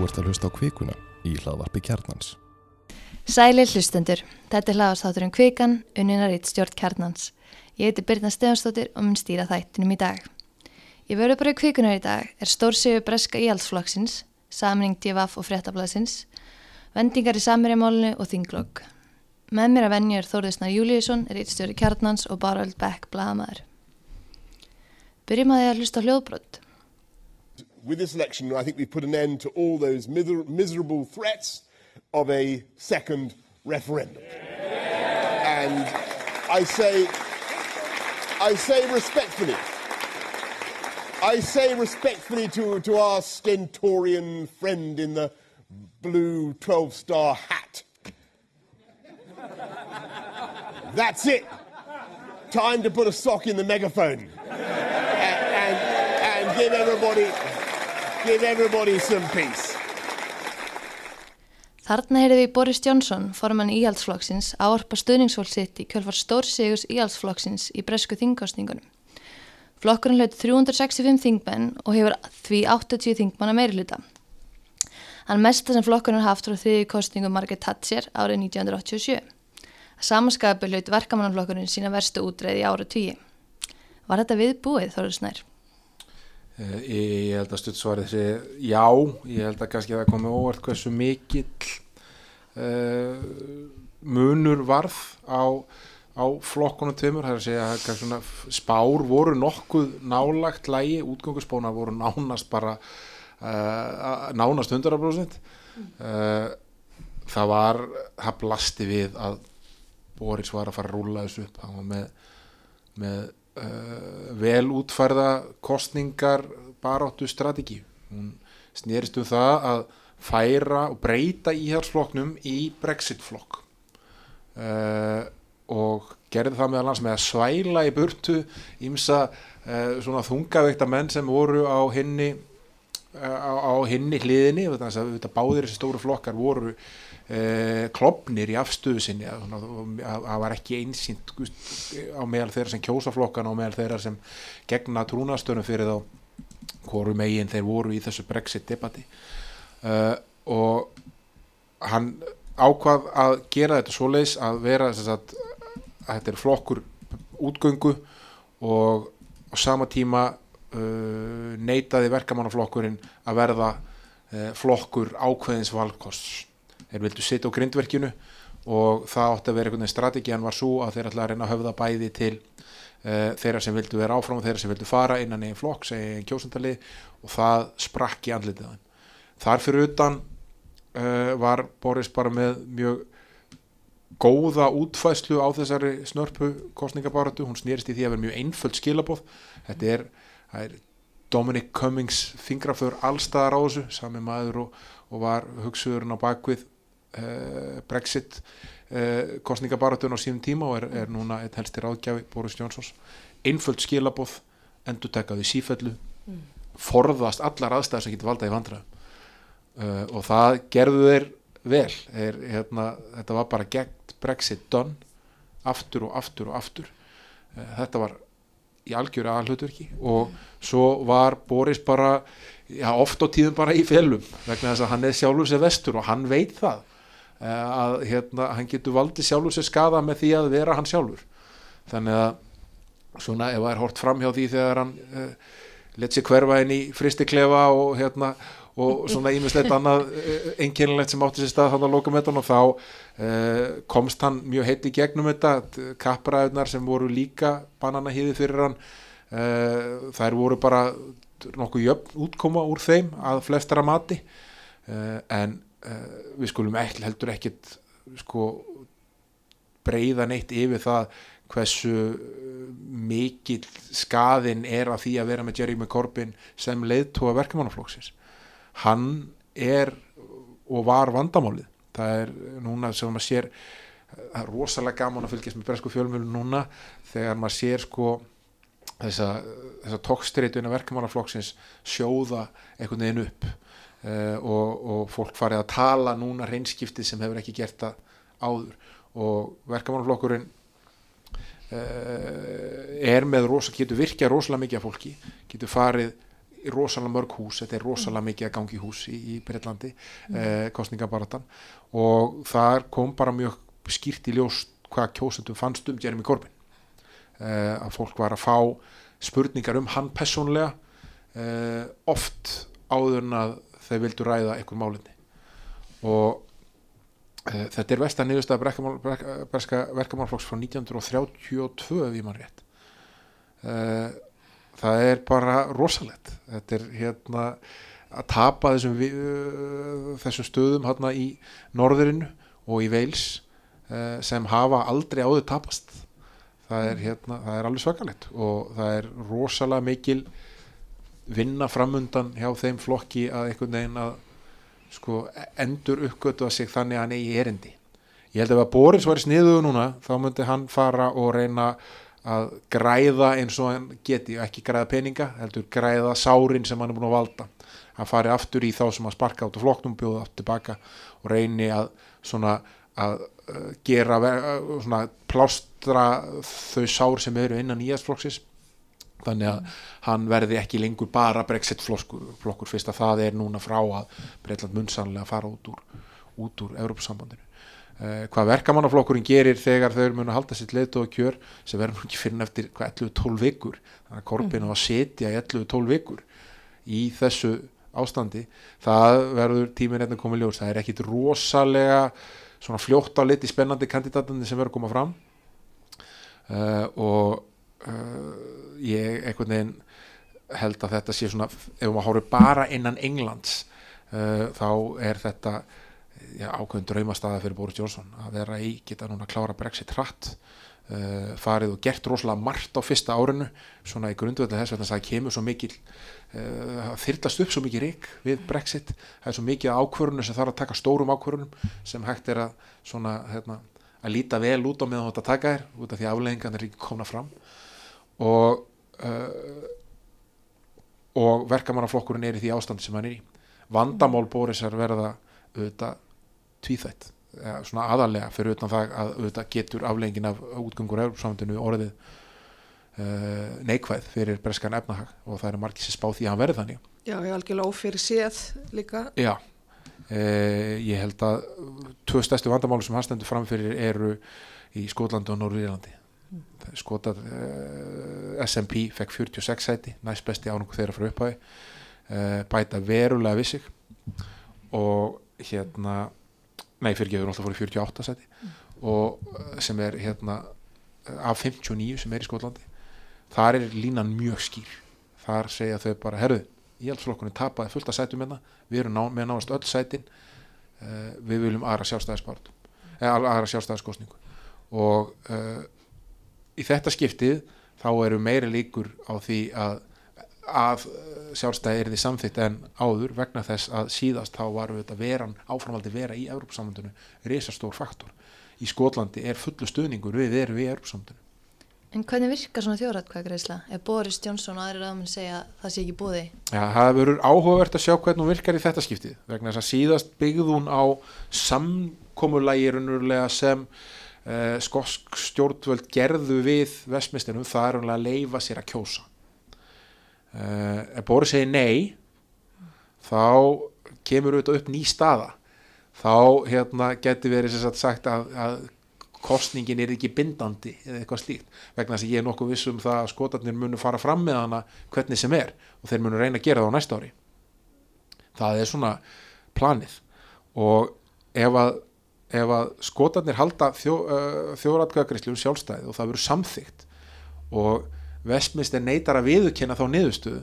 Þú ert að hlusta á kvikuna í hlaðvarpi kjarnans. Sæli hlustendur, þetta er hlaðastátturinn Kvikan, unninar eitt stjórn kjarnans. Ég heiti Birna Stefansdóttir og mun stýra þættinum í dag. Ég verður bara í kvikunar í dag er stórsegu breska íhaldsflokksins, samning DFF og fréttablasins, vendingar í samirjamálinu og þinglokk. Með mér að venju er Þórðisnar Júliusson, er eitt stjóri kjarnans og Baröld Beck, blagamæður. Byrjum að því að hlusta hljóðbrott. With this election, I think we've put an end to all those miser- miserable threats of a second referendum. And I say, I say respectfully, I say respectfully to, to our stentorian friend in the blue 12 star hat. That's it. Time to put a sock in the megaphone and, and, and give everybody give everybody some peace. Þarna heyrði við Boris Johnson, formann íhaldsflokksins, áarpa stuðningsfólk sitt í kjölfar stórsigus íhaldsflokksins í bresku þingkostningunum. Flokkurinn hlaut 365 þingmenn og hefur því 80 þingmanna meirluta. Hann mesta sem flokkurinn haft frá þriði kostningu Margaret Thatcher árið 1987. Samanskapi hlaut verkamannaflokkurinn sína verstu útreið í ára tíu. Var þetta viðbúið, Þorður Snær? Eh, Ég, ég held að stuttsvarið sé já, ég held að kannski það komi óvart hversu mikill uh, munur varð á, á flokkunum tveimur, það er að segja að svona spár voru nokkuð nálagt lægi, útgönguspóna voru nánast bara uh, nánast 100% uh, það var, það blasti við að Boris var að fara að rúla þessu upp, hann var með með uh, vel útfærða kostningar baráttu strategi. Hún snerist um það að færa og breyta íhjálpsflokknum í Brexit-flokk. Uh, og gerði það meðal annars með að svæla í burtu ímsa uh, svona þungaveikta menn sem voru á hinni á, á hinni hliðinni þannig að báðir þessi stóru flokkar voru klopnir í afstöðu sinni það var ekki einsýnt á meðal þeirra sem kjósa flokkan og meðal þeirra sem gegna trúnastöðum fyrir þá hvoru megin þeir voru í þessu Brexit debati uh, og hann ákvað að gera þetta svoleiðis að vera þess að, þetta er flokkur útgöngu og á sama tíma uh, neitaði verkamannaflokkurinn að verða uh, flokkur ákveðins valkosts þeir vildu sitja á grindverkinu og það átti að vera einhvern veginn strategian var svo að þeir ætla að reyna að höfða bæði til uh, þeirra sem vildu vera áfram og þeirra sem vildu fara innan einn flokk, segja einn kjósandali og það sprakk í andlitið á þeim. Þar fyrir utan uh, var Boris bara með mjög góða útfæslu á þessari snörpu kostningabáratu, hún snýrist í því að vera mjög einföld skilabóð, þetta er, er Dominic Cummings fingraför allstaðar á þessu, sami maður og, og var hugsuðurinn á bakvið Brexit uh, kostningabaratun á sínum tíma og er, er núna einn helsti ráðgjafi Boris Johnsons. Einföld skilabóð endur tekaði sífellu forðast allar aðstæðar sem getur valdað í vandræðum. Uh, og það gerðu þeir vel. Þeir, hérna, þetta var bara gegn Brexit done aftur og aftur og aftur. Uh, þetta var í algjöru aðalhutverki og svo var Boris bara já, oft á tíðum bara í felum vegna þess að hann er sjálfur sér vestur og hann veit það að hérna, hann getur valdið sjálfur sér skada með því að vera hann sjálfur. Þannig að svona ef það er hort fram hjá því þegar hann uh, let sér hverfa inn í fristiklefa og hérna og svona ímislegt annað einkennilegt sem átti sér stað þannig að loka með og þá uh, komst hann mjög heitt í gegnum þetta. Kappræðunar sem voru líka bananahýði fyrir hann uh, þær voru bara nokkuð jöfn útkoma úr þeim að flestara mati. En við skulum ekki, heldur ekkit sko breyða neitt yfir það hversu mikill skaðin er að því að vera með Jerry McCorbin sem leiðtóa verkefannaflóksins hann er og var vandamálið. Það er núna sem maður sér það er rosalega gaman að fylgjast með bresku fjölmjölu núna þegar maður sér sko þessa, þessa tókstriðuna verkefannaflóksins sjóða einhvern veginn upp og, og fólk farið að tala núna reynskiptið sem hefur ekki gert það áður. Og verkefannaflokkurinn uh, er með rosa, getur virkjað rosalega mikið af fólki, getur farið rosalega mörg hús, þetta er rosalega mikið að gangi hús í, í Breitlandi mm. eh, kostningabaratan og þar kom bara mjög skýrt í ljós hvað kjósendum fannst um Jeremy Corbyn. Eh, að fólk var að fá spurningar um hann personlega eh, oft áður en að þeir vildu ræða einhver málinni og e, þetta er vestan niðurstað berska verkamálflokks frá 1932 ef ég mann rétt. E, það er bara rosalett þetta er hérna að tapa þessum, uh, þessum stöðum hérna í norðurinu og í Veils uh, sem hafa aldrei áður tapast. Það er, hérna, það er alveg svakalett og það er rosalega mikil vinna framundan hjá þeim flokki að einhvern veginn að sko, endur uppgötu að sig þannig að hann eigi erindi. Ég held að ef Boris var í sniðuðu núna þá myndi hann fara og reyna að græða eins og hann geti. Ekki græða peninga, heldur græða sárin sem hann er búin að valda. Að fari aftur í þá sem að sparka át á flokknum bjóða aftur tilbaka og reyni að svona að uh, gera uh, svona plástra þau sár sem eru innan nýjastflokksins þannig að hann verði ekki lengur bara brexit flokkur fyrst að það er núna frá að Breitland munsanlega fara út úr, út úr Európa-sambandinu Uh, hvað verkamannaflokkurinn gerir þegar þau munu að halda sitt leitu og kjör sem verður ekki fyrir eftir 11-12 vikur þannig að Korbin á að setja í 11-12 vikur í þessu ástandi það verður tíminn hérna komið ljós. Það er ekkit rosalega svona fljótt á liti spennandi kandidatandi sem verður að koma fram. Uh, og uh, ég einhvern veginn held að þetta sé svona ef maður hóru bara innan Englands þá er þetta ákveðin draumastaða fyrir Boris Johnson að vera í geta núna að klára Brexit hratt uh, farið og gert rosalega margt á fyrsta árinu svona í grundvöldu þess að það kemur svo mikil uh, þyrlast upp svo mikið rík við Brexit það er svo mikið ákvörunum sem þarf að taka stórum ákvörunum sem hægt er að svona hérna, að líta vel út á meðan þetta taka er út af því afleggingan er ekki komna fram og uh, og verkamannaflokkurinn er í því ástandi sem hann er í. Vandamál Borisar verða auðvitað tvíþætt svona aðalega fyrir utan það að auðvitað getur aflengin af útgöngur Európsamöndinu orðið uh, neikvæð fyrir breskan efnahag og það eru margir sem spá því að hann verði þannig. Já, ég er algjörlega ófyrir séð líka. Já, uh, ég held að tvö stærstu vandamálu sem hann stendur framfyrir eru í Skólandi og Norvíðlandi Skótað uh, eh, SMP fekk 46 sæti næst besti ánum þeirra frá upphæði bæta verulega við sig. Og hérna nei fyrir gefur alltaf fór í 48 seti mm. og eh, sem er hérna af 59 sem er í Skotlandi þar er línan mjög skýr. Þar segja þau bara, herru íhaldsflokkunni tapaði fullt að sætum hérna. Við erum ná, með náast öll sætin. Uh, við viljum aðra sjálfstæðisbart eða aðra sjálfstæðiskostningu og uh, í þetta skiptið þá eru meiri líkur á því að að sjálfstæði er því samþitt en áður vegna þess að síðast þá var við þetta veran áframvaldi vera í Európsamöndinu risastór faktor. Í Skotlandi er fullu stuðningur við erum við Európsamöndinu. En hvernig virkar svona þjóratkvæðgreisla? Er Boris Johnson og aðri raðmenn segja að það sé ekki búði? Já, það verður áhugavert að sjá hvernig hún virkar í þetta skiptið vegna þess að síðast byggð hún á samkomulægirunurlega sem skosk stjórnvöld gerðu við vestmistinum það er að leifa sér að kjósa. Uh, ef Boris segir nei þá kemur auðvitað upp ný staða. Þá hérna getur verið sagt að, að kostningin er ekki bindandi eða eitthvað slíkt vegna þess að ég er nokkuð vissum það að skotarnir munu fara fram með hana hvernig sem er og þeir munu reyna að gera það á næsta ári. Það er svona planið. Og ef að, ef að skotarnir halda þjó, uh, þjóratkvæðagreyslu um sjálfstæði og það verður samþygt og Vestminster neytar að viðkynna þá niðurstöðu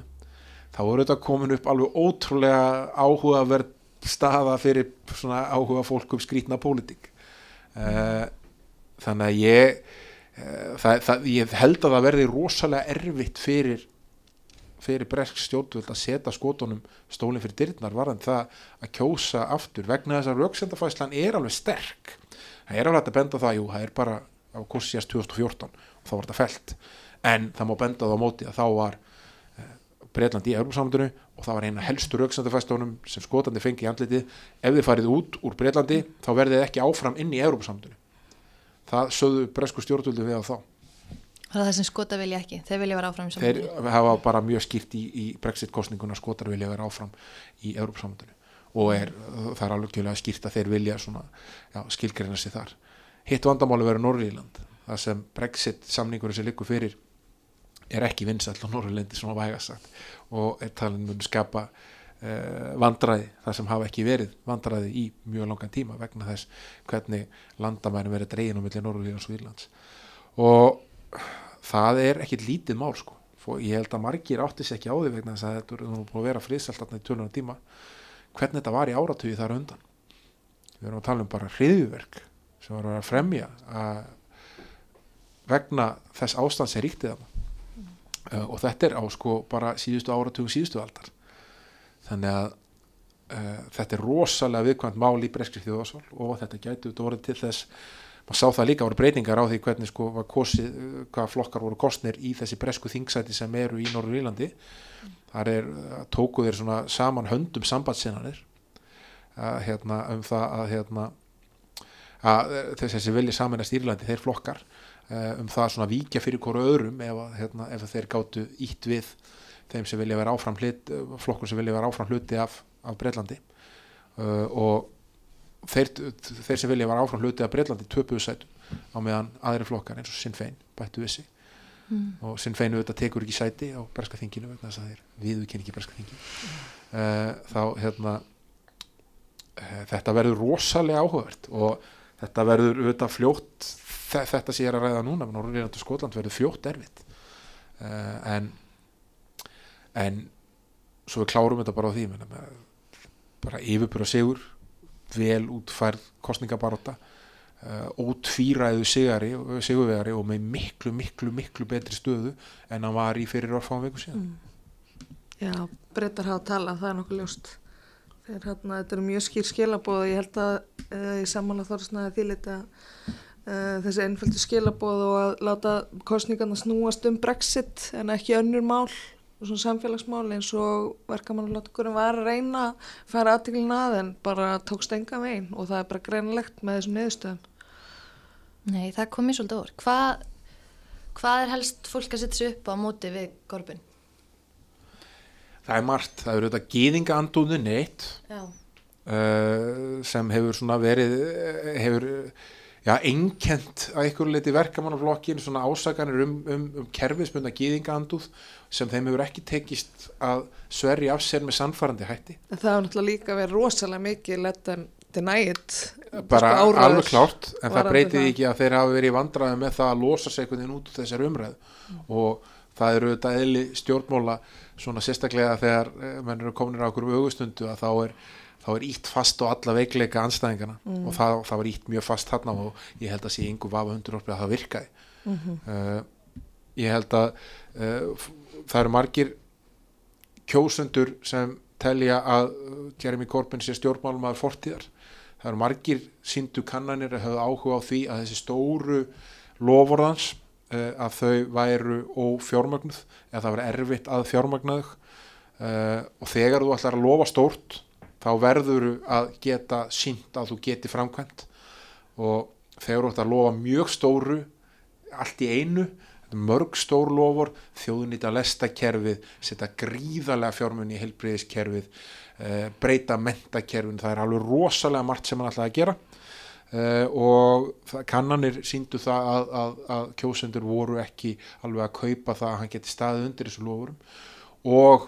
þá eru þetta komin upp alveg ótrúlega áhugaverð staða fyrir svona áhuga fólk um skrítna pólitík. Uh, þannig að ég uh, það, það, ég held að það verði rosalega erfitt fyrir fyrir bresk stjórnvöld að setja skotunum stólinn fyrir dyrnar varðan það að kjósa aftur vegna þess að rauksendafæslan er alveg sterk. Það er alveg að benda það, jú, það er bara á kursjast 2014 og þá var þetta felt en það má benda það á móti að þá var eh, Breitland í Európsamöndinu og það var eina helstu rauksandafæstónum sem skotandi fengi í andlitið. Ef þið farið út úr Breitlandi þá verðið ekki áfram inn í Európsamöndinu það sögðu bresku stjórnvöldu við á þá Það er það sem skota vilja ekki, þeir vilja vera áfram þeir hafa bara mjög skýrt í, í Brexit kostninguna skotar vilja vera áfram í Európsamöndinu og er, það er alveg kjölega skýrt að þeir vilja skilgreina sig þar. Hitt vandamáli verið Norríland það sem Brexit samningur sem liggur fyrir er ekki vinsall á Norrlandi svona vægast sagt. Og er talin mun skapa uh, vandræði þar sem hafa ekki verið vandræði í mjög langan tíma vegna þess hvernig landamærin verið dregin á milli Norrlíðans og Írlands. Og það er ekkit lítið mál sko. Og ég held að margir áttis ekki á því vegna þess að þetta er nú búin að vera friðsalt þarna í tölunum tíma hvernig þetta var í áratugi þar undan. Við erum að tala um bara hriðjuverk sem var að vera að fremja að vegna þess ástand sem ríkti það uh, og þetta er á sko bara síðustu áratugum síðustu aldar. Þannig að uh, þetta er rosalega viðkvæmt mál í breskri þjóðasól og þetta gæti út orðið til þess maður sá það líka voru breytingar á því hvernig sko var kosið, hvað flokkar voru kostnir í þessi bresku þingsæti sem eru í Norður Írlandi. Þar er, uh, tóku þeir svona saman höndum sambandsinnanir uh, hérna, um það að hérna, að uh, þessi vilja samanast Írlandi, þeir flokkar um það svona víkja fyrir hverju öðrum ef, hérna, ef þeir gáttu ítt við þeim sem vilja vera áfram hlut flokkur sem vilja vera áfram hluti af, af Breitlandi og þeir, þeir sem vilja vera áfram hluti af Breitlandi töpuðu sætum á meðan aðri flokkar eins og Sinn Fein bættu við sig. Mm. og Sinn Fein auðvitað tekur ekki sæti á Breska þinginu vegna þess að þeir viðurkenni ekki Breska þinginu uh, þá hérna uh, þetta verður rosalega áhugavert og þetta verður auðvitað fljótt þe- þetta sem ég er að ræða núna Norrlændu Skotland verður fljótt erfitt. Uh, en en svo við klárum þetta bara á því menna, með, bara yfirbúra sigur vel útfærð kostningabaróta uh, ótvíræðu sigari, sigurvegari og með miklu, miklu, miklu betri stöðu en hann var í fyrir orðfáum viku síðan. Já, breytar hafa talað, það er nokkuð ljóst. Þeir, hérna, þetta eru mjög skýr skilabóð og ég held að í sammála þorfsnaði þýlita uh, þessi einföldu skilabóð og að láta kostningarna snúast um Brexit en ekki önnur mál og svona samfélagsmál eins og verkamannulotkurinn var að reyna að fara aðtiklin að en bara tókst enga veginn og það er bara greinlegt með þessum niðurstöðum. Nei, það kom mér svolítið orð. Hvað, hvað er helst fólk að setja sig upp á móti við Gorbin? það er margt, það eru þetta gýðinga andúðin eitt Já. uh, sem hefur svona verið eh, hefur já, einkent að ykkur leiti verkamannaflokkin svona ásakanir um, um, um kerfisbundna gýðinga andúð sem þeim hefur ekki tekist að sverri af sér með sannfærandi hætti En það er náttúrulega líka verið rosalega mikið let them deny it. bara Sko, áróður alveg klárt en það varðandi breytið það. ekki að þeir hafa verið í vandræði með það að losa sig einhvern veginn út úr þessar umræðu og það eru auðvitað eðli stjórnmóla svona sérstaklega þegar eh, menn eru kominir á okkur augustundu að þá er þá er ítt fast á alla veikleika anstæðingana og það, það var ítt mjög fast þarna og ég held að sé yngu vafa undir orfið að það virkaði. Uh, ég held að uh, það eru margir kjósundur sem telja að uh, Jeremy Corbyn sé stjórnmálum að fortíðar. Það eru margir síndu kannanir að hafa áhuga á því að þessi stóru lofurðans uh, að þau væru ófjármögnuð eða það væri erfitt að fjármögnuð uh, og þegar þú ætlar að lofa stórt þá verður að geta sínt að þú geti framkvæmt. Og þú ætlar að lofa mjög stóru allt í einu mörg stór lofur þjóðnýta lestakerfið setja gríðarlega fjármunni í heilbreyðiskerfið uh, breyta mentakerfin það er alveg rosalega margt sem hann ætlaði að gera. Uh, og kannanir síndu það að, að, að kjósendur voru ekki alveg að kaupa það að hann geti staðið undir þessu lofurum. Og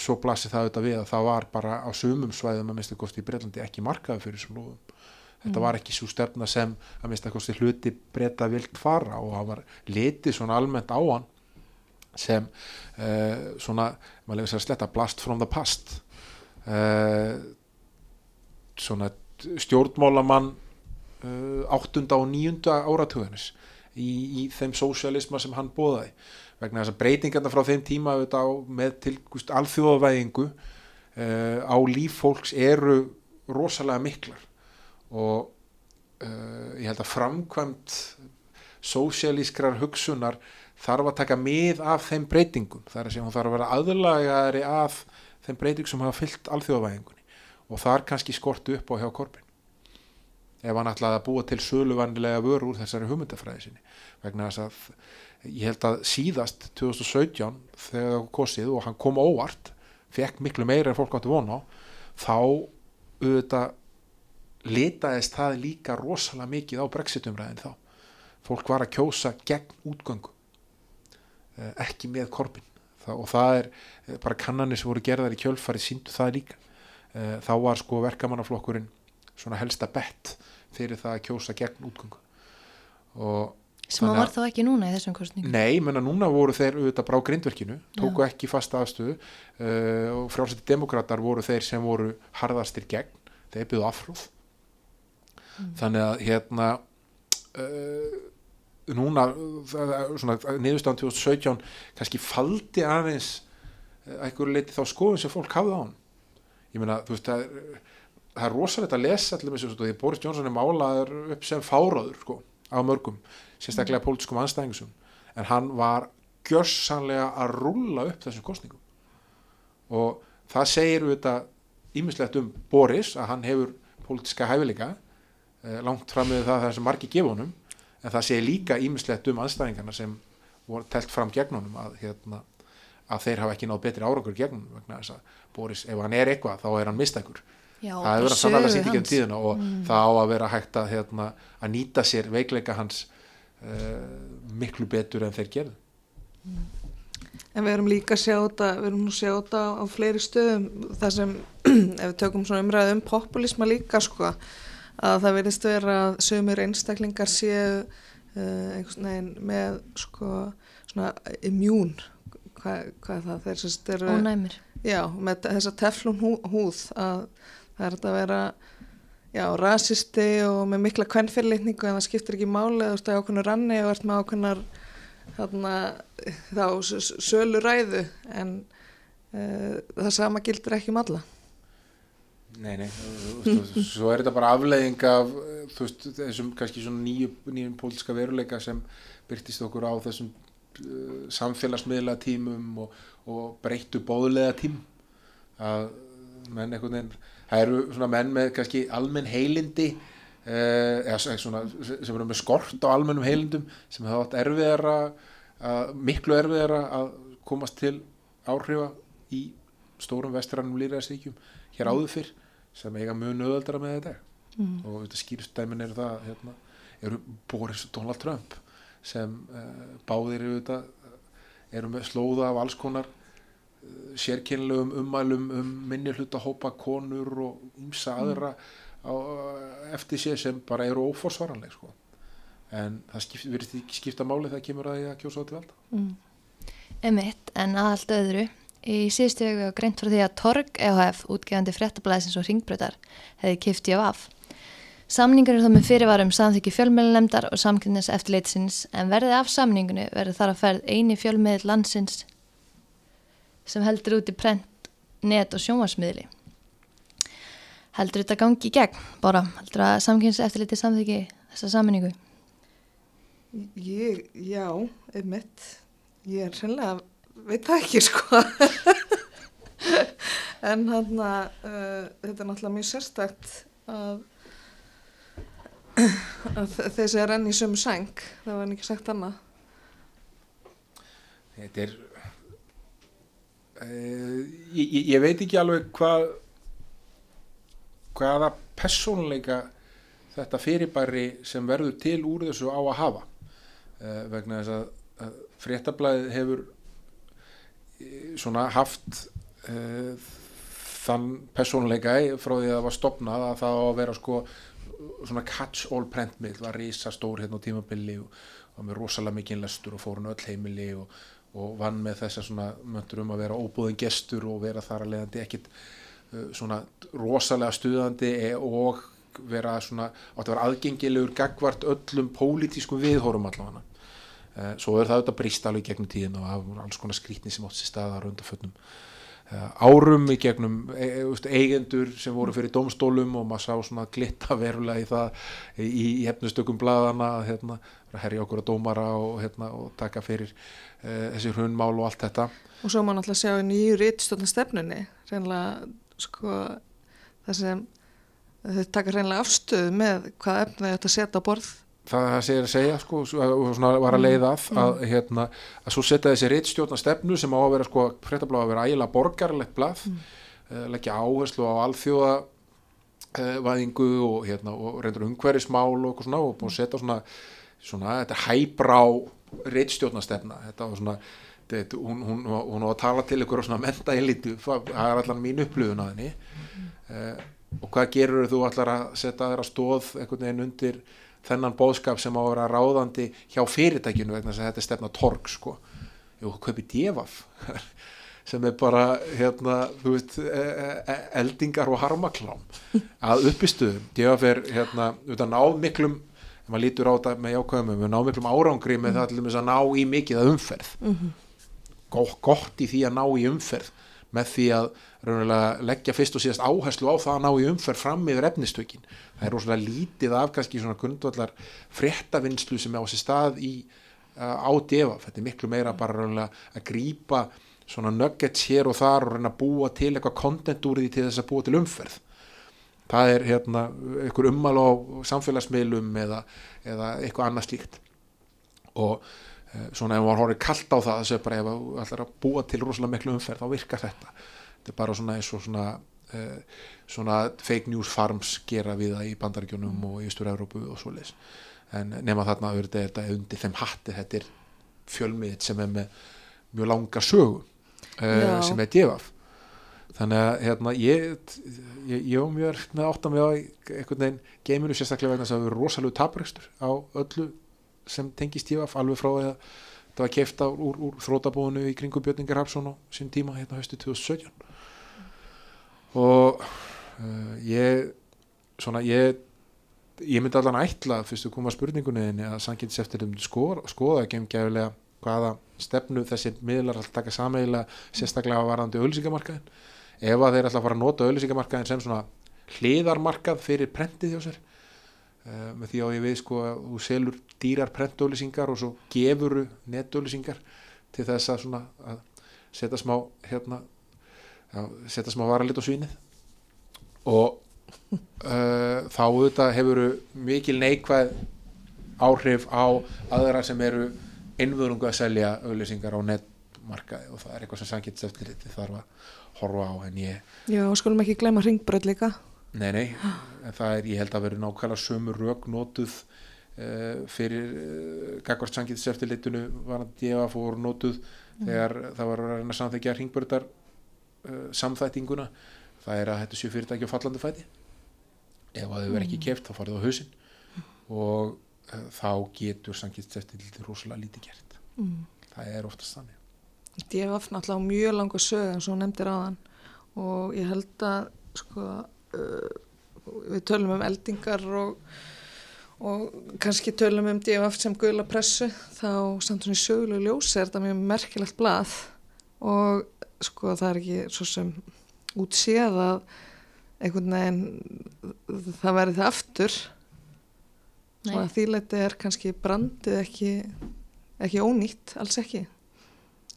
svo blasir það auðvitað við að það var bara á sumum svæðum að minnstu kosti í Breitlandi ekki markaði fyrir þessum lofum þetta var ekki svo stefna sem að minnstu kosti hluti breyta vilt fara og það var litið svona almennt á hann sem uh, svona, maður lefði sér að sletta blast from the past. Uh, svona stjórnmálamann uh, áttunda og níunda áratugunis í, í þeim sósialisma sem hann bóðaði vegna þess að breytingarna frá þeim tíma á, með tilgust alþjóðavæðingu uh, á líf fólks eru rosalega miklar. Og uh, ég held að framkvæmt sósialískrar hugsunar þarf að taka mið af þeim breytingum. Þar að segja hún þarf að vera aðlagari af þeim breytingum sem hafa fyllt alþjóðavæðingunni. Og þar kannski skortu upp á hjá korpin ef hann ætlaði að búa til söluvannilega vöru úr þessari hugmyndafræði sinni. Vegna þess að ég held að síðast 2017 þegar það kosið og hann kom óvart fekk miklu meira en fólk áttu vona á þá auðvitað litaðist það líka rosalega mikið á brexitumræðin þá. Fólk var að kjósa gegn útgöngu eh, ekki með korpin. Það, og það er eh, bara kannanir sem voru gerðar í kjölfari síndu það líka. Eh, þá var sko verkamannaflokkurinn svona helsta bett fyrir það að kjósa gegn útgöngu og sem að Þannig að- var þá ekki núna í þessum kostningum Nei, menna núna voru þeir auðvitað brá grindverkinu, tóku ekki fasta afstöðu uh, og frjálsætti demokrater voru þeir sem voru harðastir gegn, þeir byggðu afhróð. Þannig að hérna uh, núna, það svona niðurstaðan 2017 kannski faldi aðeins einhverju leiti þá skoðum sem fólk hafði á hann. Ég meina, þú veist, það er, það er rosalegt að lesa allir með þessu, því Boris Johnson er málaður upp sem fáráður, sko, á mörgum sérstaklega pólitískum anstæðingum en hann var gjörsanlega að rúlla upp þessum kostningum og það segir auðvitað ímislegt um Boris að hann hefur pólitíska hæfileika eh, langt fram með það það sem margir gefa honum en það segir líka ímislegt um anstæðingarna sem voru telt fram gegn honum að, hérna, að þeir hafa ekki náð betri árangur gegn honum vegna þess að Boris, ef hann er eitthvað þá er hann mistakur Já, það hefur verið að sannlega sýnt ekki um tíðina og það á að vera hægt að, hérna, að nýta sér veikleika hans uh, miklu betur en þeir gerðu. En við erum líka að sjá þetta, við erum nú að sjá þetta á fleiri stöðum þar sem, ef við tökum svona umræðu um populisma líka sko, að það verðist vera að sömur einstaklingar séu uh, einhvers veginn með sko svona immún, hvað, hvað er það, þeir sem eru, ónæmir. Já, með þessa teflun hú, húð að það er þetta að vera, já, rasisti og með mikla kvennfyrirlitningu en það skiptir ekki máli, þú veist, að ákveðnu ranni og ert með ákveðnar þarna þá sölu ræðu en uh, það sama gildir ekki um alla. Nei, nei, þú og svo er þetta bara afleiðing af þú veist, þessum kannski svona nýju, nýjum pólitíska veruleika sem byrtist okkur á þessum uh, samfélagsmiðla tímum og, og breyttu bóðlega tím. Að menn einhvern veginn það eru svona menn með kannski almenn heilindi uh, eða svona, sem eru með skort á almennum heilindum sem hafa átt erfiðara að, miklu erfiðara að komast til áhrifa í stórum vestrannum lýræðsríkjum hér áður fyrr sem eiga mjög nöðaldara með þetta mm. og þetta skýrstæmin eru það hérna, eru Boris og Donald Trump sem uh, báðir eru þetta eru með slóða af alls konar sérkynlegum ummælum um minni hluta hópa konur og ymsa aðra á, eftir sér sem bara eru óforsvaranleg sko. en það skipt, verið ekki skipta máli þegar kemur að því að kjósa á til valda Emitt, en að allt öðru í síðustu vegu var greint frá því að Torg EHF, útgefandi fréttablaðisins og ringbrötar, hefði kipt ég af. Samningur er þó með fyrirvarum samþykki fjölmiðlunemdar og samkynnes eftirleitsins en verðið af samningunu verður þar að ferð eini fjölmiðl landsins sem heldur út í prent, net og sjónvarsmiðli. Heldur þetta gangi í gegn, bara, heldur að samkynnes eftirleiti samþykki þessa samningu? ég, já, einmitt ég er sennilega veit það ekki sko en hann að uh, þetta er náttúrulega mjög sérstakt að að þessi er enn í sömu sæng það var ekki sagt annað þetta er ég, ég- ég veit ekki alveg hvað hvaða persónuleika þetta fyrirbæri sem verður til úr þessu á að hafa. Uh, vegna þess að, að fréttablaðið hefur eh, svona haft uh, þann persónuleika í- frá því að það var stopnað að það á að vera sko svona catch-all prentmiðl var risa stór hérna á tímabili og, og með rosalega mikið lestur og fórun öll heimili og, og vann með þessa svona möntur um að vera óbúðin gestur og vera þar að leiðandi ekkit uh, svona rosalega stuðandi e- og vera svona átt að vera aðgengilegur gagvart öllum pólitískum viðhórum allavega. Uh, svo er það auðvitað brist alveg gegnum tíðin og alls konar skrítni sem átt sér staðar undarfötnum uh, árum í gegnum e e veist, eigendur sem voru fyrir domstólum og maður sá svona glitta verulega í það í, í hefnustökum blaðana að hérna, herja okkur að dómara og, hérna, og taka fyrir uh, þessi hrunmál og allt þetta. Og svo má náttúrulega sjá í nýju rítstofna stefnunni reynilega sko það sem þau taka hreinlega afstöðu með hvað efni að setja á borð það segir að segja sko, var að leiða að að, hérna, að svo setja þessi reittstjórna stefnu sem á að vera sko, fréttablaða að vera ægilega borgarlegt blað mm. leggja áherslu á alþjóða uh, væðingu og, hérna, og reyndur umhverfismál og, svona, og að setja svona, svona þetta hæbrá reittstjórna stefna þetta var svona þetta, hún, hún, hún var að tala til ykkur og svona menta elitu, það er allan mín upplöfun að henni. Uh, og hvað gerur þú allar að setja þeirra stóð einhvern veginn undir þennan bóðskap sem á að vera ráðandi hjá fyrirtækinu vegna þess að þetta er stefna torg sko, jú, kaupi djefaf sem er bara hérna, þú veist, e e eldingar og harmaklám. Að uppistuðum, djefaf er hérna, við náð miklum, maður lítur á þetta með jákvæðum, við náð miklum árangri með það til að ná í mikið að umferð. Mm -hmm. gott, gott í því að ná í umferð með því að leggja fyrst og síðast áherslu á það að ná í umferð fram yfir efnistökin. Það er rosalega lítið af kannski svona grundvallar fréttavinnslu sem er á sér stað í uh, á devaf, þetta er miklu meira bara að grýpa svona nuggets hér og þar og reyna að búa til eitthvað kontent úr því til þess að búa til umferð. Það er hérna einhver ummal á samfélagsmiðlum eða, eða eitthvað annað slíkt. Og uh, svona ef maður horfir kallt á það þess að bara ef það ætlar að búa til rosalega miklu umferð þá virkar þetta þetta er bara svona eins og svona uh, svona fake news farms gera við það í bandaríkjónum og í Ístur-Európu og svo leis en nema þarna auðvitað er þetta undir þeim hatti þetta er fjölmiðt sem er með mjög langa sögu uh, sem er djefaf þannig að hérna ég ég, og mjög er með áttan við á einhvern veginn geiminu sérstaklega vegna þess að það eru rosalega taprekstur á öllu sem tengist djefaf alveg frá að það var keift úr, úr þrótabónu í kringum Björningar Hapsson á sín tíma hérna höstu 2017 og uh, ég svona ég ég myndi allan ætla fyrstu að koma spurningunni að sannkynns eftir um skoða, skoða ekki um gæfilega hvaða stefnu þessi miðlar alltaf taka sameiglega sérstaklega varðandi auðlýsingamarkaðin ef að þeir alltaf fara að nota auðlýsingamarkaðin sem svona hliðarmarkað fyrir prentið hjá sér uh, með því á ég við sko að þú selur dýrar prentauðlýsingar og svo gefuru netauðlýsingar til þess að svona að setja smá hérna já, setja smá varalit á svínið. Og uh, þá auðvitað hefur mikil neikvæð áhrif á aðra sem eru innvöðungu að selja auðlýsingar á netmarkaði og það er eitthvað sem sangitt eftir þetta þarf að horfa á en ég Já, skulum ekki glemja ringbröð líka. Nei, nei, en það er, ég held að vera nákvæmlega sömu rauk notuð uh, fyrir uh, Gagvart sangitt eftir litunu var að djefa fór notuð mm. þegar það var að reyna samþekja ringbröðar samþættinguna það er að þetta séu fyrirtæki á fallandi fæti. Ef að þau verð ekki mm. keft þá farið á hausin og uh, þá getur sannkist eftir lítið rosalega lítið gert. Mm. það er oftast þannig. Ég hef haft náttúrulega mjög langa sög eins og nefndir aðan og ég held að sko, uh, við tölum um eldingar og, og kannski tölum um DFF sem guðla pressu þá samt svona í sögulegu ljósi er þetta mjög merkilegt blað. Og sko það er ekki svo sem útséð að einhvern veginn það verði það aftur. Nei. og að þýleiti er kannski brandið ekki, ekki ónýtt, alls ekki.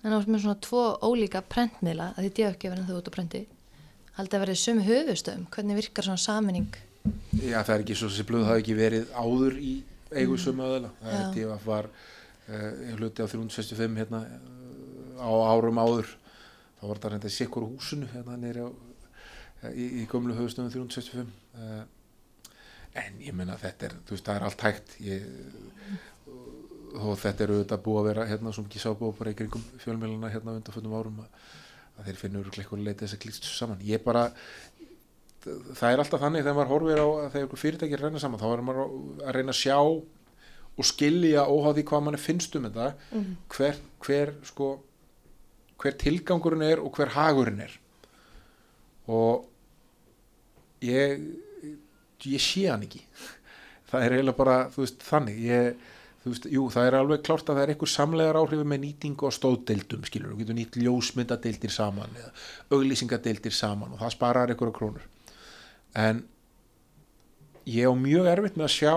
En á svona tvo ólíka prentmiðla að þið djöf ekki verið en þú út á prenti. Haldið að verið sömu höfustöðum hvernig virkar svona saminning Já það er ekki svo sem blöð hafi ekki verið áður í eigu mm. sömu aðeila það er djöf var uh, hluti á 365 hérna á árum áður þá var þetta reynda í sikkur húsinu hérna nýri á í, í gömlu höfustöðum 365 uh, en ég menna þetta er þú veist það er allt hægt. Ég, og þetta eru auðvitað búið að vera hérna sem ekki sábúið bara í kringum fjölmjöluna hérna undan fötum árum að, að þeir finnur eitthvað leitið þess að klýst saman. Ég bara það er alltaf þannig þegar maður horfir á að þegar einhver fyrirtæki er að reyna saman þá er maður að reyna að sjá og skilja óháði hvað mann finnst um þetta mm -hmm. hver, hver sko hver tilgangurinn er og hver hagurinn er. Og ég ég sé hann ekki. Það er eiginlega bara, þú veist, þannig. Ég, þú veist, jú, það er alveg klárt að það er einhver samlegar áhrifu með nýtingu og stóðdeildum skilur, þú getur nýtt ljósmyndadeildir saman eða auglýsingadeildir saman og það sparar einhverja krónur. En ég á mjög erfitt með að sjá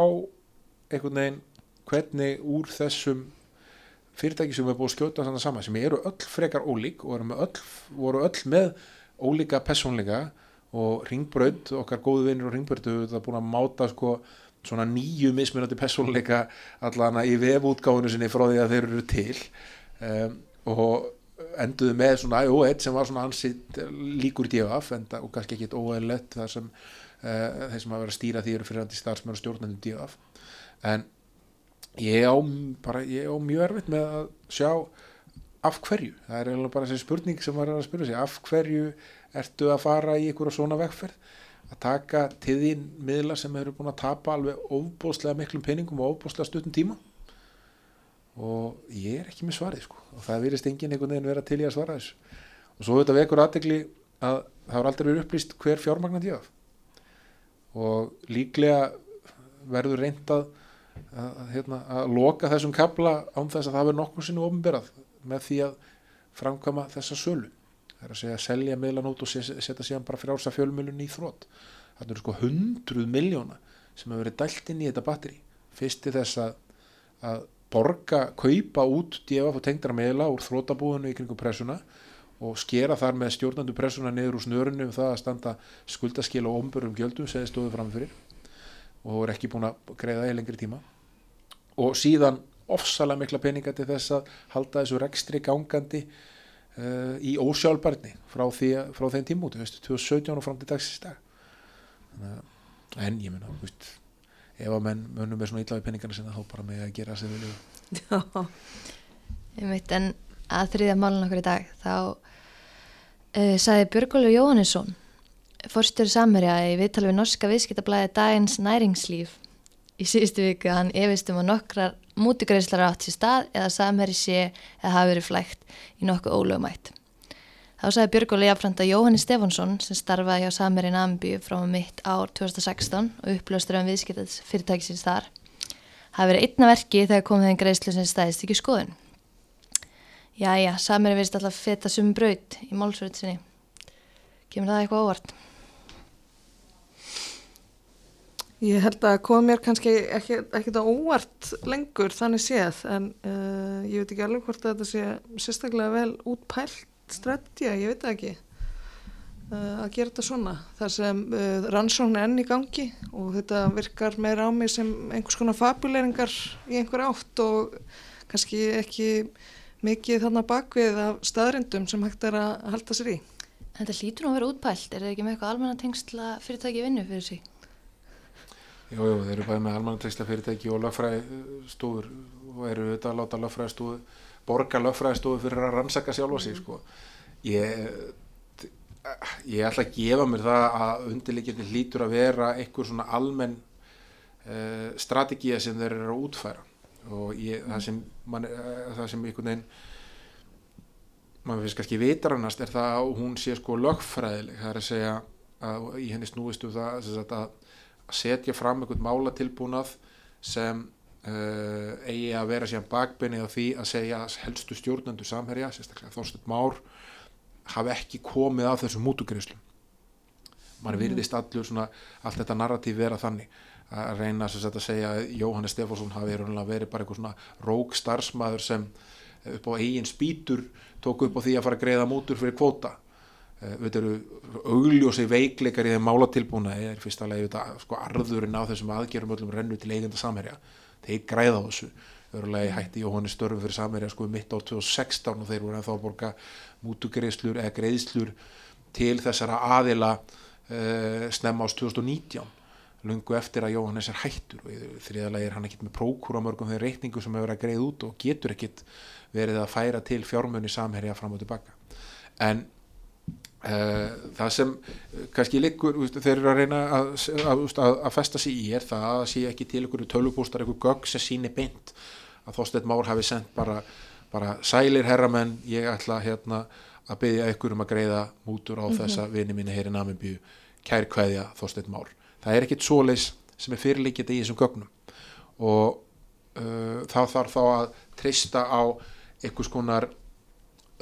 einhvern veginn hvernig úr þessum fyrirtæki sem er búið að skjóta þannig saman sem eru öll frekar ólík og öll, voru öll með ólíka personleika og ringbraut, okkar góðu vinnir og ringbraut hefur þetta búin að máta sko svona nýju mismunandi persónuleika allana í vefútgáfunu sinni frá því að þeir eru til. Um, og enduðu með svona IO1 sem var svona ansitt líkur DFF enda, og kannski ekki óeðlett þar sem uh, þeir sem hafa verið að stýra því eru fyrir að starfsmenn og stjórnendum DFF en ég á, bara, ég á mjög erfitt með að sjá af hverju, það er eiginlega bara þessi spurning sem maður er að spyrja sig, af hverju ertu að fara í einhverja svona vegferð? Að taka til þín miðla sem eru búin að tapa alveg óbóðslega miklum peningum og óbóðslega stuttum tíma? Og ég er ekki með svarið sko. Og það virðist enginn einhvern veginn vera til í að svara þessu. Og svo þetta vekur aðdegli að það har aldrei verið upplýst hver fjármagnan ég af og líklega verður reyndað að, hérna, að loka þessum kabla án þess að það verður nokkur sinni ofnberað með því að framkama þessa sölu. Það er að segja að selja miðlan út og setja síðan bara frjálsa fjölmjölun í þrótt það eru sko hundruð miljóna sem hefur verið dælt inn í þetta batteri fyrst til þess að, að borga, kaupa út djefa og tengdara meðla úr þrótabúðinu í kringum pressuna og skera þar með stjórnandu pressuna niður úr snörunni um það að standa skuldaskil og ombörum gjöldum sem þið stóðu framfyrir og er ekki búin að greiða í lengri tíma. Og síðan ofsalega mikla peninga til þess að halda þessu rekstri gangandi uh, í ósjálfbarni frá, frá þeim tímúti, 2017 og fram til dagsins dag. En ég veist ef að menn munum með svona við peningana sinna þá bara með að gera sér vilju Já, Ég veit en að þriðja málun okkur í dag þá uh, sagði Björgólu Jóhannesson fórstur samherja í viðtal við norska viðskiptablaði Dagins næringslíf í síðustu viku hann efist um að nokkrar mútigreislar átt sér stað eða samherji sé eða hafi verið flægt í nokkuð ólögumætt. Þá sagði Björgóli jafnframt að Jóhanni Stefánsson sem starfaði hjá Samherji Namibíu frá mitt ár 2016 og upplöstur um viðskiptað fyrirtækisins þar hafi verið einna verki þegar komið þeim greislu sem stæðist ekki skoðun. Jæja, Samherji verist alltaf feta sum braut í málsverðin sinni. Kemur það eitthvað óvart? Ég held að kom mér kannski ekki, ekki það óvart lengur þannig séð en uh, ég veit ekki alveg hvort þetta sé sérstaklega vel útpælt strættja, ég veit ekki uh, að gera þetta svona þar sem uh, rannsókn er enn í gangi og þetta virkar meira á mig sem einhvers konar fabuleringar í einhver átt og kannski ekki mikið þannig bakvið af staðrindum sem hægt er að halda sér í Þetta hlýtur nú að vera útpælt, er það ekki með eitthvað almenna tengsla fyrirtæki vinnu fyrir sig? Jú, jú, þeir eru bæði með almannateksla fyrirtæki og lögfræðistofur og eru auðvitað að láta lögfræðistofu borga lögfræðistofu fyrir að rannsaka sjálfa sig sko. ég ég ætla að gefa mér það að undirleikirni hlýtur að vera einhver svona almenn uh, strategía sem þeir eru að útfæra. Og ég, það sem man, uh, það sem einhvern veginn maður finnst kannski vitarannast er það að hún sé sko lögfræðileg. Það er að segja að í henni snúistu það að, að setja fram einhvern málatilbúnað sem uh, eigi að vera síðan bakbeinni á því að segja helstu stjórnendu samherja, sérstaklega Þorstedt Már hafi ekki komið af þessum mútugriðslum mann virðist allur svona allt þetta narratíf vera þannig. Að reyna sagt, að segja að Jóhannes Stefánsson hafi verið bara einhver svona rók starfsmæður sem upp á eigin spýtur tók upp á því að fara að greiða mútur fyrir kvóta við eru augljósi veikleikar í þeim málatilbúna. Er fyrst alveg sko, arðurinn á þessum aðgerum öllum rennu til eigenda samherja. Þeir græða á þessu. Örulega hætti Jóhannes störfi fyrir samherja sko mitt á 2016 og þeir voru að borga mútugreiðslur eða greiðslur til þessara aðila uh, snemma ás 2019 lungu eftir að Jóhannes er hættur. Og þriðalagi er hann ekkit með prókúra mörgum þeir reikningu sem hefur að greið út og getur ekkit verið að færa til fjármunni samherja fram og tilbaka en það sem kannski liggur, þeir eru að reyna að, að, að, að festa sig í er það að sé ekki til einhverju tölvupústar, einhverju gögg sem síni beint að Þorstedt Már hafi sendt bara, bara sælir herramenn, ég ætla hérna að byggja ykkur um að greiða mútur á mm -hmm. þessa vini mínu hér í Namibíu. Kærkvæðja Þorstedt Már. Það er ekkit svoleis sem er fyrirlikjandi í þessum gögnum. Og uh, þá þarf þá að treysta á einhvers konar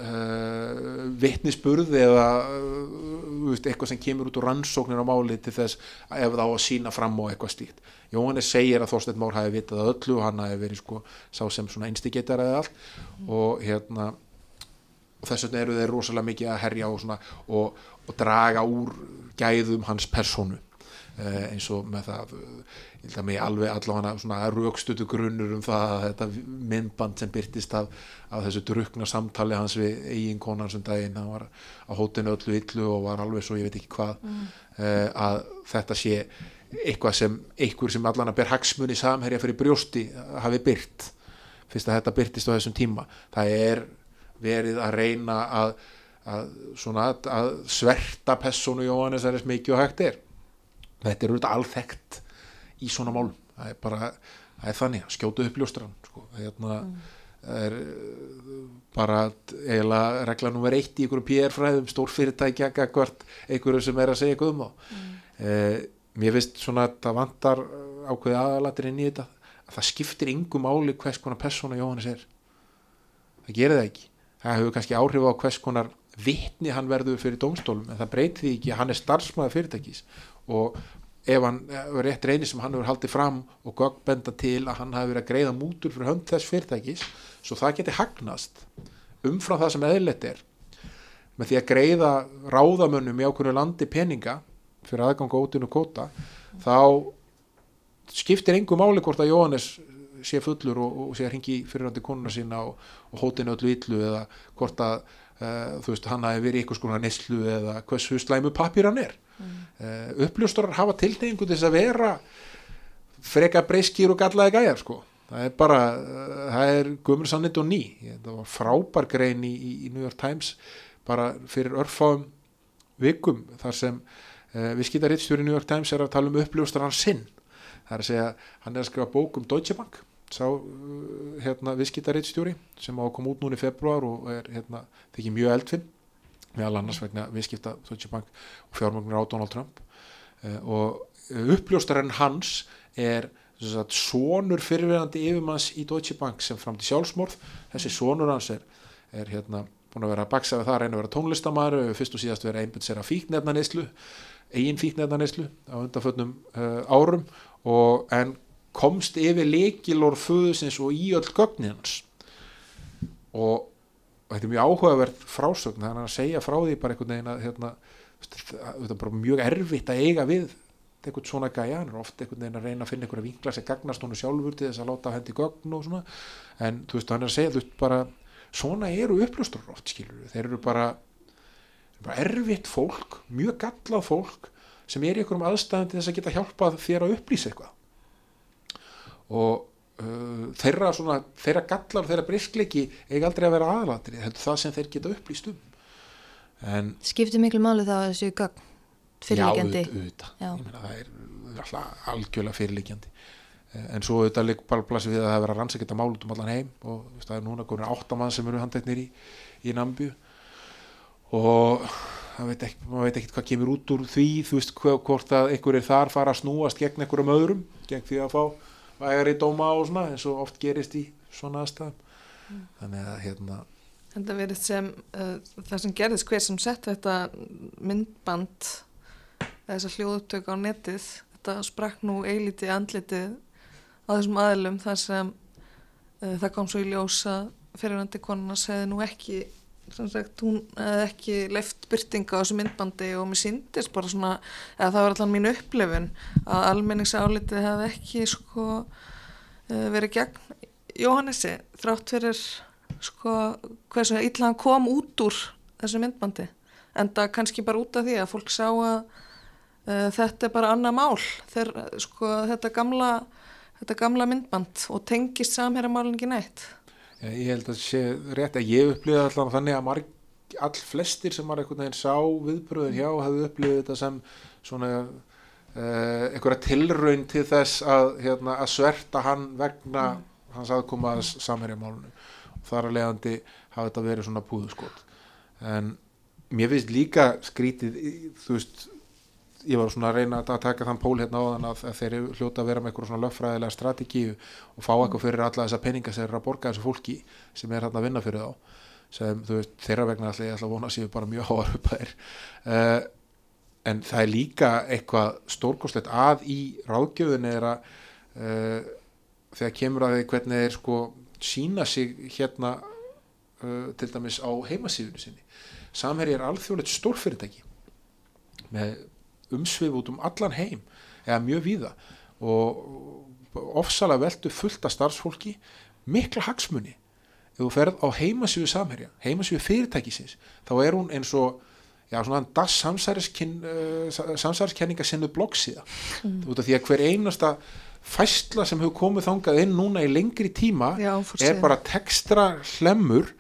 uh, vittnisspurð eða uh, veist, eitthvað sem kemur út úr rannsóknir á máli til þess ef þá að sína fram á eitthvað stíkt Jóhannes segir að Þorstein Már hafi vitað öllu og hann hafi verið sko sá sem svona einstigetar eða allt. Og hérna og þess vegna eru þeir rosalega mikið að herja og, svona, og, og draga úr gæðum hans personu eins og með það uh, ég held að mig alveg allavega svona raukstutu grunnur um það að þetta myndband sem byrtist af, af þessu drukna samtali hans við eigin konan sem daginn, hann var á hótinu öllu illu og var alveg svo ég veit ekki hvað mm. uh, að þetta sé eitthvað sem einhver sem allan að ber hagsmunni samherja fyrir brjósti hafi byrt fyrst að þetta byrtist á þessum tíma. Það er verið að reyna að, að, svona, að sverta personu Jóhannes er eins mikið og hægt er þetta er auðvitað alþekkt í svona málum það er bara, það er þannig skjótu uppljóstran sko. hérna, mm. er bara eiginlega regla nummer eitt í einhverjum PR-fræðum stórfyrirtækja hvert einhverju sem er að segja eitthvað um þá mm. eh, mér finnst svona að það vantar ákveði aðalatir inn í þetta að það skiptir yngum áli hvers konar persóna Jóhannes er það gerir það ekki það hefur kannski áhrif á hvers konar vittni hann verður fyrir dómstólum en það breytir því ekki að hann er starfsmæða fyrirtækis og ef hann er rétt reyni sem hann hefur haldið fram og göggbenda til að hann hafi verið að greiða mútur fyrir hönd þess fyrirtækis svo það geti hagnast umfram það sem eðlert er. Með því að greiða ráðamönnum í ákveðinu landi peninga fyrir aðgang og ótinu kóta þá skiptir engum máli hvort að Jóhannes sé fullur og, og sé að ringi fyrirhandi konuna sína og, og hótinu öllu yllu eða hvort að uh, veist hann hafi verið eitthvað skona neslu eða hversu slæmu papir hann er mm. uh, uppljóstorar hafa tilneyingu til þess að vera freka breyskýr og gallaði gæjar sko. Það er bara, uh, það er gömur sannit og ný, það var frábær grein í, í New York Times bara fyrir örfáum vikum þar sem viðskiptarittstjóri New York Times er að tala um uppljóstarar sinn. Það er að segja, hann er að skrifa bók um Deutsche Bank sá uh, hérna viðskiptarittstjóri sem á að koma út núni í februar og er hérna þykir mjög eldfinn meðal annars vegna viðskipta Bank og fjármögnur á Donald Trump. Uh, og uppljóstarinn hans er sagt, sonur fyrirverandi yfirmanns í Deutsche Bank sem fram til sjálfsmorð. Þessi sonur hans er, er hérna búin að vera að baksa við það að reyna að vera tónlistamæru fyrst og síðast vera einbund sér að fíknefna neyslu eigin fíknefna neyslu á undanfötnum uh, árum og en komst yfir leikilor föðusins og í öll gögninans og þetta er mjög áhugavert frásögn þannig að segja frá því bara einhvern veginn að hérna, þetta er bara mjög erfitt að eiga við eitthvað svona gæja, hann er ofta einhvern veginn að reyna að finna einhverja vinkla sem gagnast honum sjálfur til þess að láta hendi gögn og svona. En þú veist, hann er að segja, þú veist, bara svona eru uppljóstur oft, skilur þeir eru bara, bara erfitt fólk mjög gallað fólk sem er í einhverjum aðstæðan til þess að geta hjálpað þér að upplýsa eitthvað. Og uh, þeirra, svona, þeirra gallar og þeirra briskleiki eiga aldrei að vera aðlatri þetta er það sem þeir geta upplýst um. En, Skiptir miklu máli þá að þessu gagn fyrirlíkjandi Já, auðvitað, það er alltaf algjörlega fyrirlíkjandi en svo auðvitað líka bara plassi við að það er verið að rannsækja þetta mál út um allan heim og það er núna komin áttamann sem eru handæknir í, í Nambju og veit ekki, maður veit ekkert hvað kemur út úr því þú veist hvort að einhver er þar fara að snúast gegn einhverjum öðrum gegn því að fá vægari dóma og svona eins og oft gerist í svona aðstæðum mm. þannig að hérna Þetta verið sem uh, það sem gerðist hver sem sett þetta myndband þess að hljóðuttök á netið þetta sprakk nú eiliti andlitið á þessum aðlum þar sem uh, það kom svo í ljósa fyrirvandi konuna segði nú ekki Sagt, hún hefði ekki leift byrtinga á þessu myndbandi og mér síndist bara svona, eða það var alltaf mín upplifun að almenningsálitið hefði ekki sko eh, verið gegn Jóhannesi þrátt fyrir sko hversu illa hann kom út úr þessu myndbandi. En það kannski bara út af því að fólk sá að uh, þetta er bara annað mál þegar sko þetta gamla þetta gamla myndband og tengist samherramálin ekki nætt ég held að sé rétt að ég upplýði allavega þannig að marg, all flestir sem var einhvern veginn sá viðbröðin hjá hafði upplýðið þetta sem svona uh, einhverja tilraun til þess að, hérna, að sverta hann vegna mm. hans aðkoma að samherja málunum og þar að leiðandi hafi þetta verið svona púðuskot en mér finnst líka skrítið þú veist ég var svona að reyna að taka þann pól hérna á þann að, að þeir hljóta að vera með eitthvað svona löffræðilega strategíu og fá eitthvað fyrir alla þessa peninga sem er að borga þessu fólki sem er hérna að vinna fyrir þá sem þú veist þeirra vegna alltaf ég ætla að vona séu bara mjög háar upp að þeir uh, en það er líka eitthvað stórkoslegt að í ráðgjöðun er að uh, þegar kemur að því hvernig þeir sko sína sig hérna uh, til dæmis á heimasíðunni sinni. Samherji er alþjóðlegt stórfyrirtæki með umsvið út um allan heim eða mjög víða. Og ofsalega veldu fullt af starfsfólki mikla hagsmunni ef þú ferð á heimasíðu Samherja heimasíðu fyrirtækisins þá er hún eins og já, svona das uh, samsæriskenninga sinnu bloggsíða. Mm. út af því að hver einasta fæsla sem hefur komið þangað inn núna í lengri tíma Já, er bara tekstra hlemmur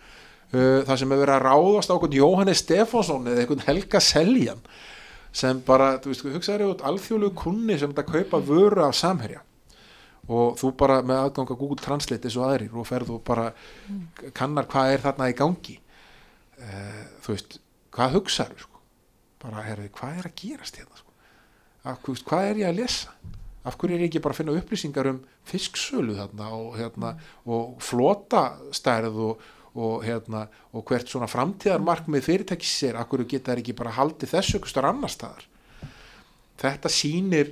uh, það sem hefur verið að ráðast á einhvern Jóhannes Stefánsson eða einhvern Helga Seljan sem bara, þú veist, hugsaður út alþjóðlegu kunni sem þetta kaupa vöru af samherja. Og þú bara með aðgang að Google Translate og aðrir og ferðu og bara kannar hvað er þarna í gangi. Uh, þú veist, hvað hugsaður sko? bara, herri, hvað er að gerast hérna sko? að, veist, hvað er ég að lesa? Af hverju er ég ekki bara að finna upplýsingar um fisksölu þarna og, hérna, og flotastærð og, og, hérna, og hvert svona framtíðarmarkmið fyrirtækis er, hverju geta þær ekki bara haldið þessu ykkur starf annar staðar þetta sýnir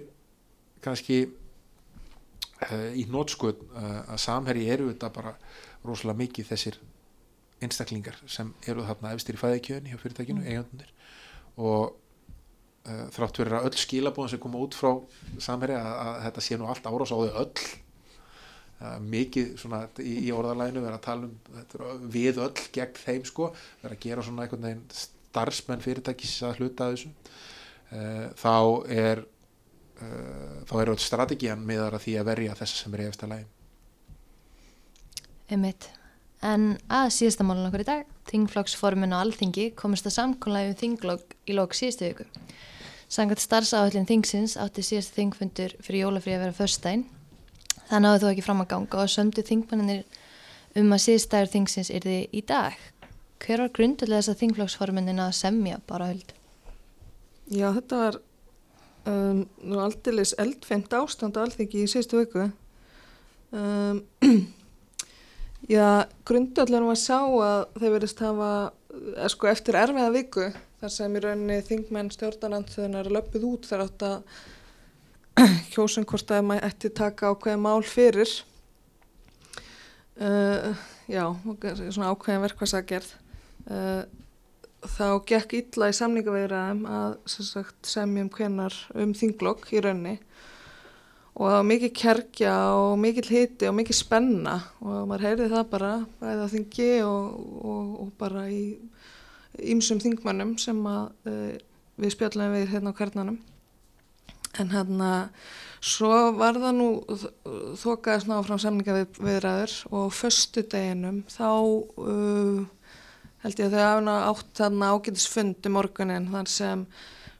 kannski uh, í nótskot uh, eh, að samherji eru þetta bara rosalega mikið þessir einstaklingar sem eru þarna efstir í fæðikjöðinni hjá fyrirtækinu, mm. eigandunir og uh, þrátt verið að öll skilabóðan sem koma út frá samherja að, að þetta sé nú allt árás á þau öll mikið svona í, í orðalæginu verið að tala um við öll gegn þeim sko, verið að gera svona einhvern veginn starfsmenn fyrirtækis að hluta þessu uh, þá er þá er öll strategían miðar að því að verja þess sem er eftir lægin Emmitt En að síðastamálun okkur í dag, þingflokksformin og alþingi komist að samkólaði um þinglokk í lók síðustu viku. Sangat starfsáhaldin þingsins átti síðastu þingfundur fyrir jólafrí að vera förstæn. Það náðu þó ekki fram að ganga og sömdu þingmannir um að síðustæður þingsins er þið í dag. Hver var grundulega þess að þingflokksforminin að semja bara höld? Já, þetta var um, nú aldeilis eldfengt ástand á alþingi í síðustu viku. Um, Já, grundöllunum var sá að þeir verist hafa, er, sko, eftir erfiða viku, þar sem í rauninni þingmenn stjórnarnanþuðunar löpuð út þar átt að kjósun hvort að maður ætti taka ákveðin mál fyrir, uh, já, svona ákveðin verkvæðsagerð, uh, þá gekk illa í samningaveiraðum að sagt, semjum hvenar um þinglokk í rauninni. Og það var mikið kerkja og mikið hiti og mikið spenna og maður heyrði það bara bæða þingi og, og, og bara í ýmsum þingmannum sem að, uh, við spjallum við hérna á kernanum en hérna svo var það nú þokaðist ná frá samninga við, viðræður og förstu deginum þá uh, held ég að þau hafna átt þarna ágætisfundi morgunin þar sem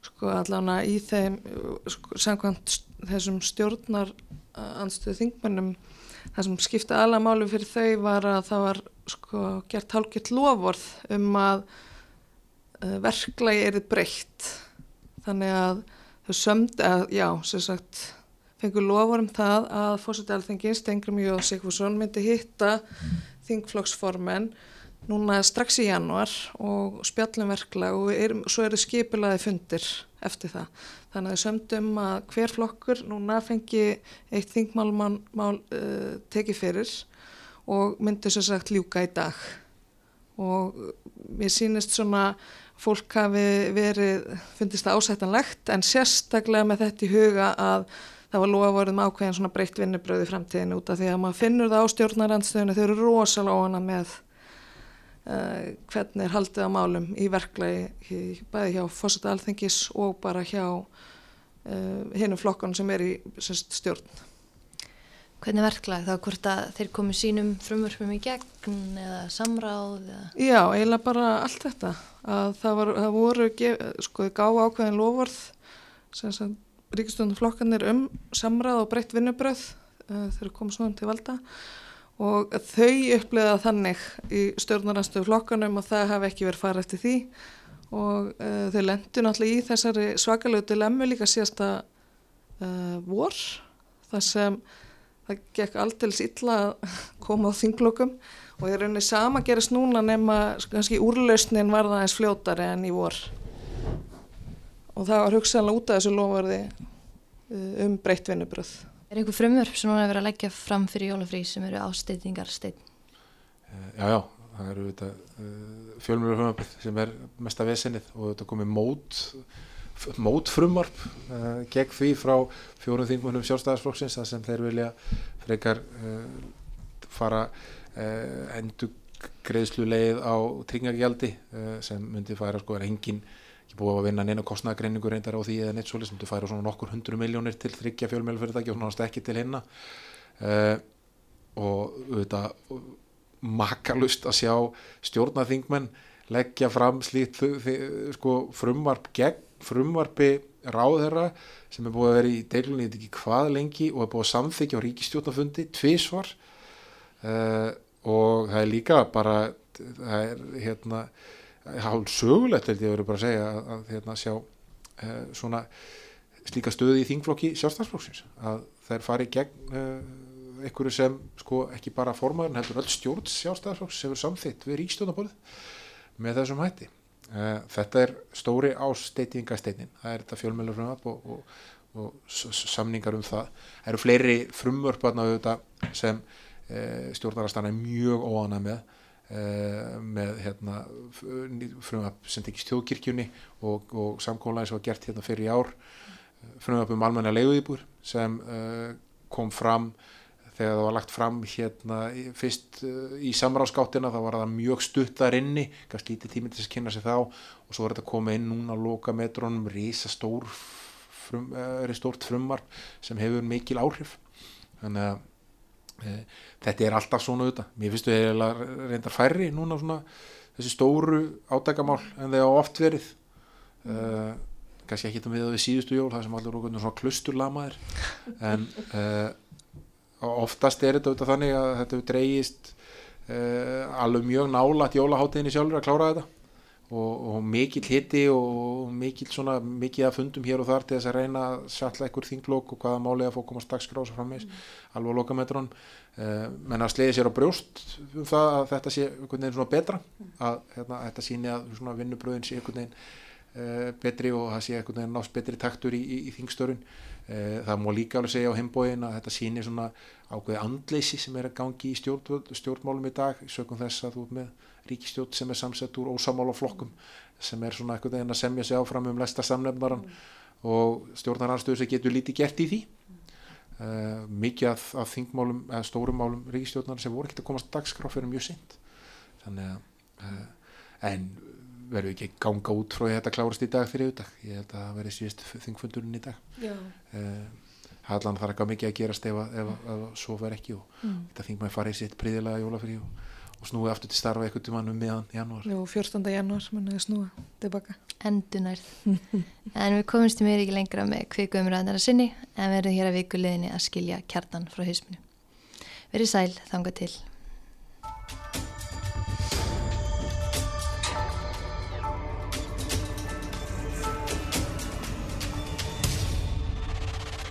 sko allavega í þeim sko, samkvæmt þessum stjórnar anstöðu þingmannum það sem skipta alla málu fyrir þau var að það var sko gert hálkitt lofvorð um að uh, verklagi erið breytt. Þannig að þau sömd að já, sem sagt fengur lofvorð um það að fórsætti alþengin Stengrum Jóð Sigfússon myndi hitta þingflokksformen núna strax í januar og spjallum verklag og er, svo eru skipilaði fundir eftir það. Þannig að þau sömdum að hver flokkur núna fengi eitt þingmálmál uh, tekið fyrir og myndi svo sagt ljúka í dag. Og mér sínist svona fólk hafi verið, fundist það ásættanlegt en sérstaklega með þetta í huga að það var verðum ákveðin svona breytt vinnubröði framtíðin út af því að maður finnur það á stjórnarandstöðinu þau eru rosalega óana með Uh, hvernig er haldið á málum í verklagi bæði hjá fósita alþengis og bara hjá uh, hinnum flokkan sem er í semst, stjórn Hvernig verklagi þá hvort að þeir komi sínum frumvörfum í gegn eða samráð? Eða? Já, eiginlega bara allt þetta að það, var, það voru sko gáð ákveðin lofvörð sem ríkistöndum flokkanir um samráð og breytt vinnubröð uh, þegar komið svona til valda og þau uppleða þannig í stjórnaranstöðu flokkanum og það hafi ekki verið farið eftir því og uh, þau lendu náttúrulega í þessari svakalögu dilemmu líka síðasta uh, vor þar sem það gekk aldils illa að koma á þinglokum og ég raunir sama gerist núna nema kannski úrlausnin var það eins fljótari enn í vor og það var hugsaðanlega út af þessu lofverði uh, um breytt vinnubröð Er einhver frumvörp sem núna er verið að leggja fram fyrir jólafrí sem eru ásteytingar stein? Eh, já, já, það eru uh, frumvarpið sem er mesta vesenið og þetta komið mót mót frumvarp uh, gegn því frá fjórum þingmunum sjálfstæðarsflokksins þar sem þeir vilja frekar uh, fara uh, endur greiðslu leið á tryggingagjaldi uh, sem myndi færa sko er engin ekki búið að vinna neina kostnagreiningu reyndar á því eða neitt svolítið sem myndi færa svona nokkur hundru miljónir til þryggja fjölmjölfyrirtæki og náttúrulega ekki til hinna. Og auðvitað makalust að sjá stjórnaþingmenn leggja fram slíkt sko, frumvarp gegn frumvarpi ráðherra sem er búið að vera í deilunni, veit ekki hvað lengi og er búið að samþykja á ríkistjórnafundi tvísvar uh, og það er líka bara það er hérna hálf sögulegt held ég að vera bara að segja að, að hérna, sjá uh, svona slíka stöði í þingflokki sjálfstæðsflokksins að þær fari gegn uh, einhverju sem sko ekki bara formaðurinn heldur öll stjórn sjálfstæðsflokks sem er samþitt við ríkstjórnabólið með þessum hætti þetta er stóri ásteytingasteinin það er þetta fjölmjölu frumvarp og, og, og samningar um það. Það eru fleiri frumvörparna auðvitað sem uh, stjórnarastana er mjög óana með uh, með hérna frumvarp sem tekist þjóðkirkjunni og, og samkólaðin sem var gert hérna fyrir í ár. Frumvarp um almenna leiguðýbúr sem uh, kom fram þegar það var lagt fram hérna fyrst uh, í samráðskáttina þá var það mjög stuttar inni kannski lítið tími til þess að kynna sig þá og svo er þetta komið inn núna á loka metrónum risa stór frum, uh, stórt frumvarp sem hefur mikil áhrif. Þannig að e, þetta er alltaf svona auðvitað. Mér finnst við eiginlega reyndar færri núna svona þessi stóru átakamál en á oft verið. Uh, kannski ekki þetta við við síðustu jól það sem allir okkur svona klusturlamaðir en uh, oftast er þetta auðvitað þannig að þetta dreigist uh, alveg mjög nálat jólaháttiðinni sjálfur að klára þetta. Og, og mikill hitti og mikill svona mikið að fundum hér og þar til þess að reyna að sjalla einhver þinglók og hvaða málið að fók komast dagskrá og svo frammeins alveg að loka metrun uh, menn að sleiði sér á brjóst um það að þetta sé einhvern veginn svona betra. Að hérna, þetta síni að svona vinnubröðin sé einhvern veginn uh, betri og það sé einhvern veginn nást betri taktur í, í, í þingstörun það má líka alveg segja á heimbóin að þetta síni svona ákveði andleysi sem er að gangi í stjórn, stjórnmálum í dag sögum þess að þú ert með ríkistjórn sem er samsett úr ósamála flokkum sem er svona einhvern veginn að semja sig áfram um lesta samnefnaran og stjórnaranstöðu sem getur lítið gert í því. Uh, mikið af, af þingmálum eða stórum málum ríkistjórnar sem voru ekkert að komast dagskrá fyrir mjög seint. Þannig að uh, en verður ekki að ganga út frá að þetta klárast í dag fyrir auðvitað ég held að það verði síðust þingfundurinn í dag Já. uh, allan þarf ekki mikið að gerast ef, að- ef, að- ef að svo verð ekki og Mm. þetta þingum að fara í sitt príðilega jólafrí og, og snúi aftur til starfa eitthvað tímann um meðan janúar Nú, 14. janúar munið að snúa tilbaka. endunærð. en við komumst í mér ekki lengra með kviku umræðanar að sinni en verðum hér að viku leðinni að skilja kjartan frá hausminu. Verið sæl, þanga til.